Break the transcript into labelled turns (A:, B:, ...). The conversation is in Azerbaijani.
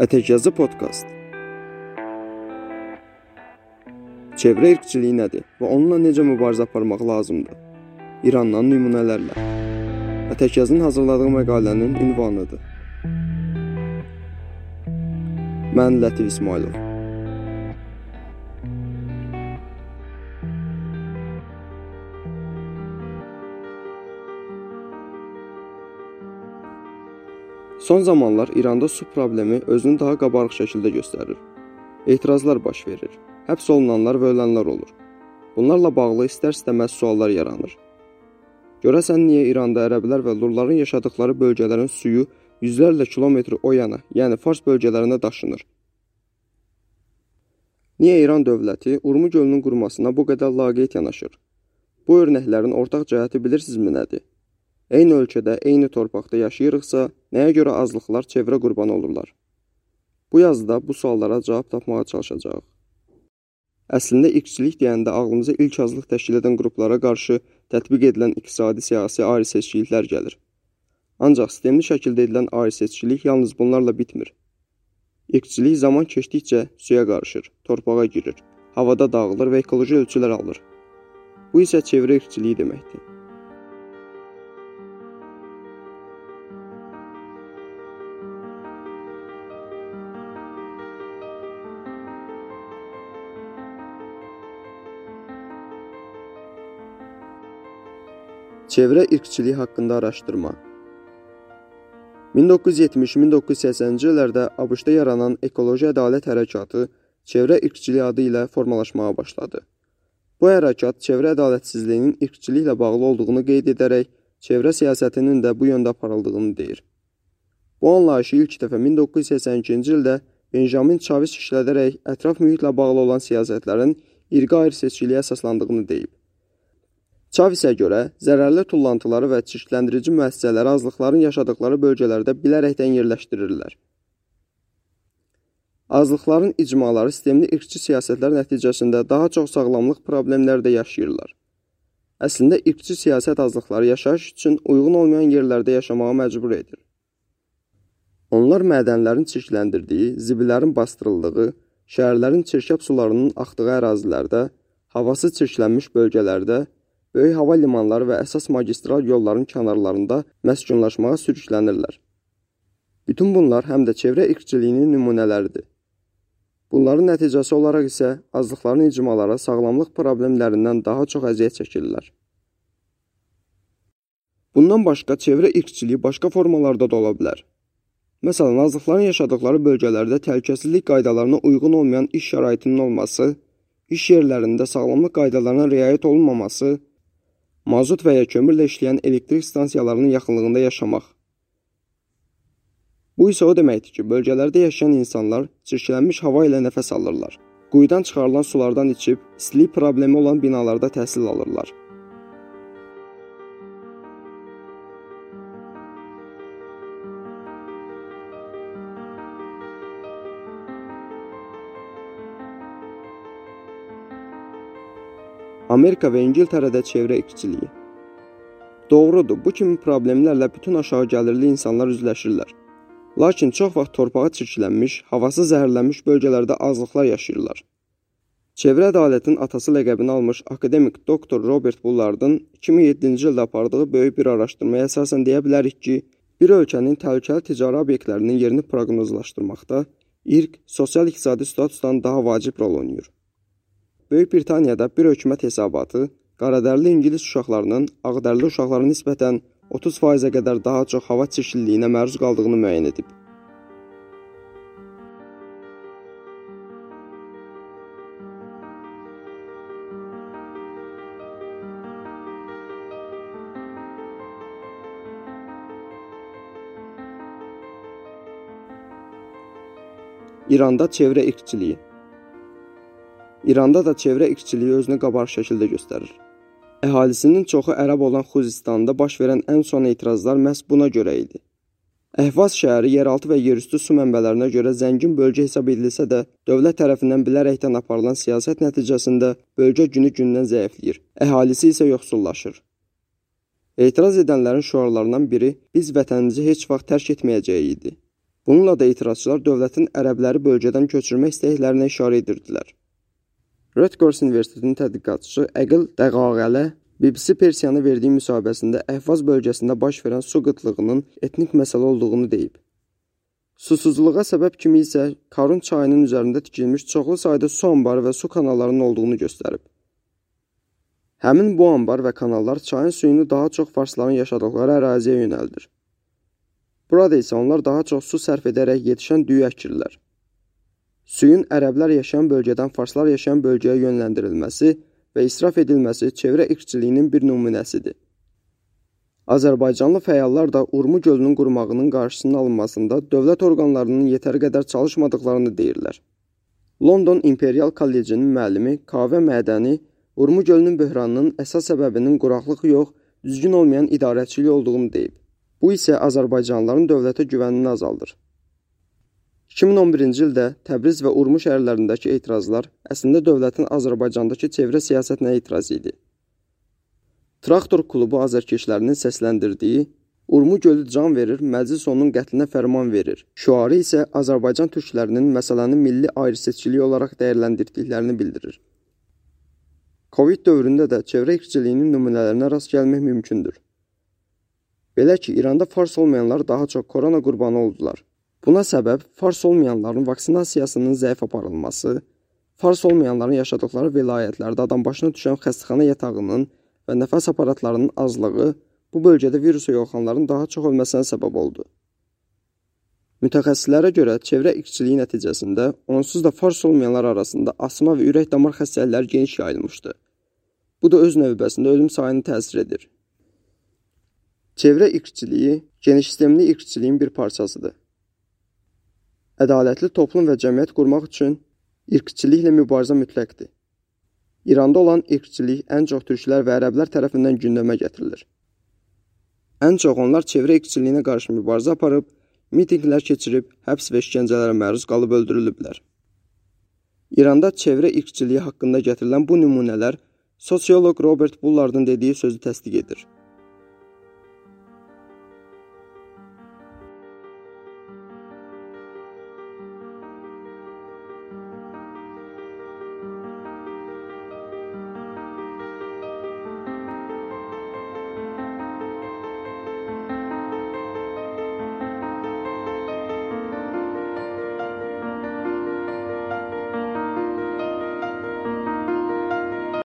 A: Ətəkyazı podkast. Çevrə irqçiliyi nədir və onunla necə mübarizə aparmaq lazımdır? İrandan nümunələrlə. Ətəkyazın hazırladığı məqalənin ünvanıdır. Mən Lətif İsmailov. Son zamanlar İranda su problemi özünü daha qabarıq şəkildə göstərir. Etirazlar baş verir. Həbs olunanlar və ölənlər olur. Bunlarla bağlı istər-istəməz suallar yaranır. Görəsən niyə İranda ərəblər və lurların yaşadıkları bölgələrin suyu yüzlərlə kilometr o yana, yəni Fars bölgələrinə daşınır? Niyə İran dövləti Urmu gölünün qurumasına bu qədər laqeyd yanaşır? Bu örnəklərin ortaq cəhəti bilirsinizmi nədir? Eyni ölkədə, eyni torpaqda yaşayırıqsa, nəyə görə azlıqlar çevrə qurbanı olurlar? Bu yazıda bu suallara cavab tapmağa çalışacağıq. Əslində irqçilik deyəndə ağlımıza ilk azlıq təşkil edən qruplara qarşı tətbiq edilən iqtisadi siyasi ayrı seçkiliklər gəlir. Ancaq sistemli şəkildə edilən ayrı seçkilik yalnız bunlarla bitmir. İrqçilik zaman keçdikcə suya qarışır, torpağa girir, havada dağılır və ekoloji ölçülər alır. Bu isə çevrə irqçiliyi deməkdir. Çevrə irqçiliyi haqqında araşdırma. 1970-1980-ci illərdə ABŞ-da yaranan ekoloji ədalət hərəkatı çevrə irqçiliyi adı ilə formalaşmağa başladı. Bu hərəkat çevrə ədalətsizliyinin irqçiliklə bağlı olduğunu qeyd edərək, çevrə siyasətinin də bu yöndə aparıldığını deyir. Bu anlayışı ilk dəfə 1982-ci ildə Benjamin Chavis işlədərək ətraf mühitlə bağlı olan siyasətlərin irqi ayrı seçkiliyə əsaslandığını deyib. Chavisə görə zərərli tullantıları və çirkləndirici müəssisələri azlıqların yaşadıkları bölgələrdə bilərəkdən yerləşdirirlər. Azlıqların icmaları sistemli irqçi siyasətlər nəticəsində daha çox sağlamlıq problemləri də yaşayırlar. Əslində irqçi siyasət azlıqları yaşayış üçün uyğun olmayan yerlərdə yaşamağa məcbur edir. Onlar mədənlərin çirkləndirdiyi, zibillərin bastırıldığı, şəhərlərin çirkəb sularının axdığı ərazilərdə, havası çirklənmiş bölgələrdə böyük hava limanları və əsas magistral yolların kənarlarında məskunlaşmağa sürüklənirlər. Bütün bunlar həm də çevrə irqçiliyinin nümunələridir. Bunların nəticəsi olaraq isə azlıqların icmalara sağlamlıq problemlərindən daha çox əziyyət çəkirlər. Bundan başqa çevrə irqçiliyi başqa formalarda da ola bilər. Məsələn, azlıqların yaşadıkları bölgələrdə təhlükəsizlik qaydalarına uyğun olmayan iş şəraitinin olması, iş yerlərində sağlamlıq qaydalarına riayət olunmaması, mazut və ya kömürlə işləyən elektrik stansiyalarının yaxınlığında yaşamaq. Bu isə o deməkdir ki, bölgələrdə yaşayan insanlar çirklənmiş hava ilə nəfəs alırlar. Quyudan çıxarılan sulardan içib, istilik problemi olan binalarda təhsil alırlar. Amerika və İngiltərədə çevrə ikiciliyi. Doğrudur, bu kimi problemlərlə bütün aşağı gəlirli insanlar üzləşirlər. Lakin çox vaxt torpağa çirklənmiş, havası zəhərlənmiş bölgələrdə azlıqlar yaşayırlar. Çevrə ədalətin atası ləqəbini almış akademik doktor Robert Bullardın 2007-ci ildə apardığı böyük bir araşdırmaya əsasən deyə bilərik ki, bir ölkənin təhlükəli ticari obyektlərinin yerini proqnozlaşdırmaqda irq sosial-iqtisadi statusdan daha vacib rol oynayır. Böyük Britaniyada bir hökumət hesabatı qaradərli ingilis uşaqlarının ağdərli uşaqlara nisbətən 30%-ə qədər daha çox hava çirkliliyinə məruz qaldığını müəyyən edib. İranda çevrə irqçiliyi İranda da çevrə irqçiliyi özünü qabarıq şəkildə göstərir. Əhalisinin çoxu ərəb olan Xuzistanda baş verən ən son etirazlar məhz buna görə idi. Əhvaz şəhəri yeraltı və yerüstü su mənbələrinə görə zəngin bölgə hesab edilsə də, dövlət tərəfindən bilərəkdən aparılan siyasət nəticəsində bölgə günü-gündən zəifləyir, əhalisi isə yoxsullaşır. Etiraz edənlərin şüarlarından biri biz vətənimizi heç vaxt tərk etməyəcəyik idi. Bununla da etirazçılar dövlətin ərəbləri bölgədən köçürmək istəklərinə işarə edirdilər. Rutgers Universitetinin tədqiqatçısı Əqil Dəqağələ BBC Persiyanı verdiyi müsahibəsində Əhvaz bölgəsində baş verən su qıtlığının etnik məsələ olduğunu deyib. Susuzluğa səbəb kimi isə Karun çayının üzərində tikilmiş çoxlu sayda su anbarı və su kanallarının olduğunu göstərib. Həmin bu anbar və kanallar çayın suyunu daha çox farsların yaşadıqları əraziyə yönəldir. Burada isə onlar daha çox su sərf edərək yetişən düyü əkirlər. Suyun ərəblər yaşayan bölgədən farslar yaşayan bölgəyə yönləndirilməsi və israf edilməsi çevrə irqçiliyinin bir nümunəsidir. Azərbaycanlı fəallar da Urmu gölünün qurumağının qarşısının alınmasında dövlət orqanlarının yetəri qədər çalışmadıqlarını deyirlər. London İmperial Kollecinin müəllimi Kavə Mədəni Urmu gölünün böhranının əsas səbəbinin quraqlıq yox, düzgün olmayan idarəçilik olduğunu deyib. Bu isə Azərbaycanlıların dövlətə güvənini azaldır. 2011-ci ildə Təbriz və Urmu şəhərlərindəki etirazlar əslində dövlətin Azərbaycandakı çevrə siyasətinə etiraz idi. Traktor klubu azərkeşlərinin səsləndirdiyi Urmu gölü can verir, məclis onun qətlinə fərman verir. Şüarı isə Azərbaycan türklərinin məsələni milli ayrı-seçkilik olaraq dəyərləndirdiklərini bildirir. Covid dövründə də çevrə irqçiliyinin nümunələrinə rast gəlmək mümkündür. Belə ki, İranda fars olmayanlar daha çox korona qurbanı oldular. Buna səbəb fars olmayanların vaksinasiyasının zəif aparılması, fars olmayanların yaşadıkları vilayətlərdə adambaşına düşən xəstəxana yatağının və nəfəs aparatlarının azlığı bu bölgədə virusa yoluxanların daha çox ölməsinə səbəb oldu. Mütəxəssislərə görə çevrə iqçiliyi nəticəsində onsuz da fars olmayanlar arasında asma və ürək damar xəstəlikləri geniş yayılmışdı. Bu da öz növbəsində ölüm sayını təsir edir. Çevrə irqçiliyi genişsistemli irqçiliyin bir parçasıdır. Ədalətli toplum və cəmiyyət qurmaq üçün irqçiliklə mübarizə mütləqdir. İranda olan irqçilik ən çox türklər və ərəblər tərəfindən gündəmə gətirilir. Ən çox onlar çevrə irqçiliyinə qarşı mübarizə aparıb, mitinqlər keçirib, həbs və işgəncələrə məruz qalıb öldürülüblər. İranda çevrə irqçiliyi haqqında gətirilən bu nümunələr sosioloq Robert Bullardın dediyi sözü təsdiq edir.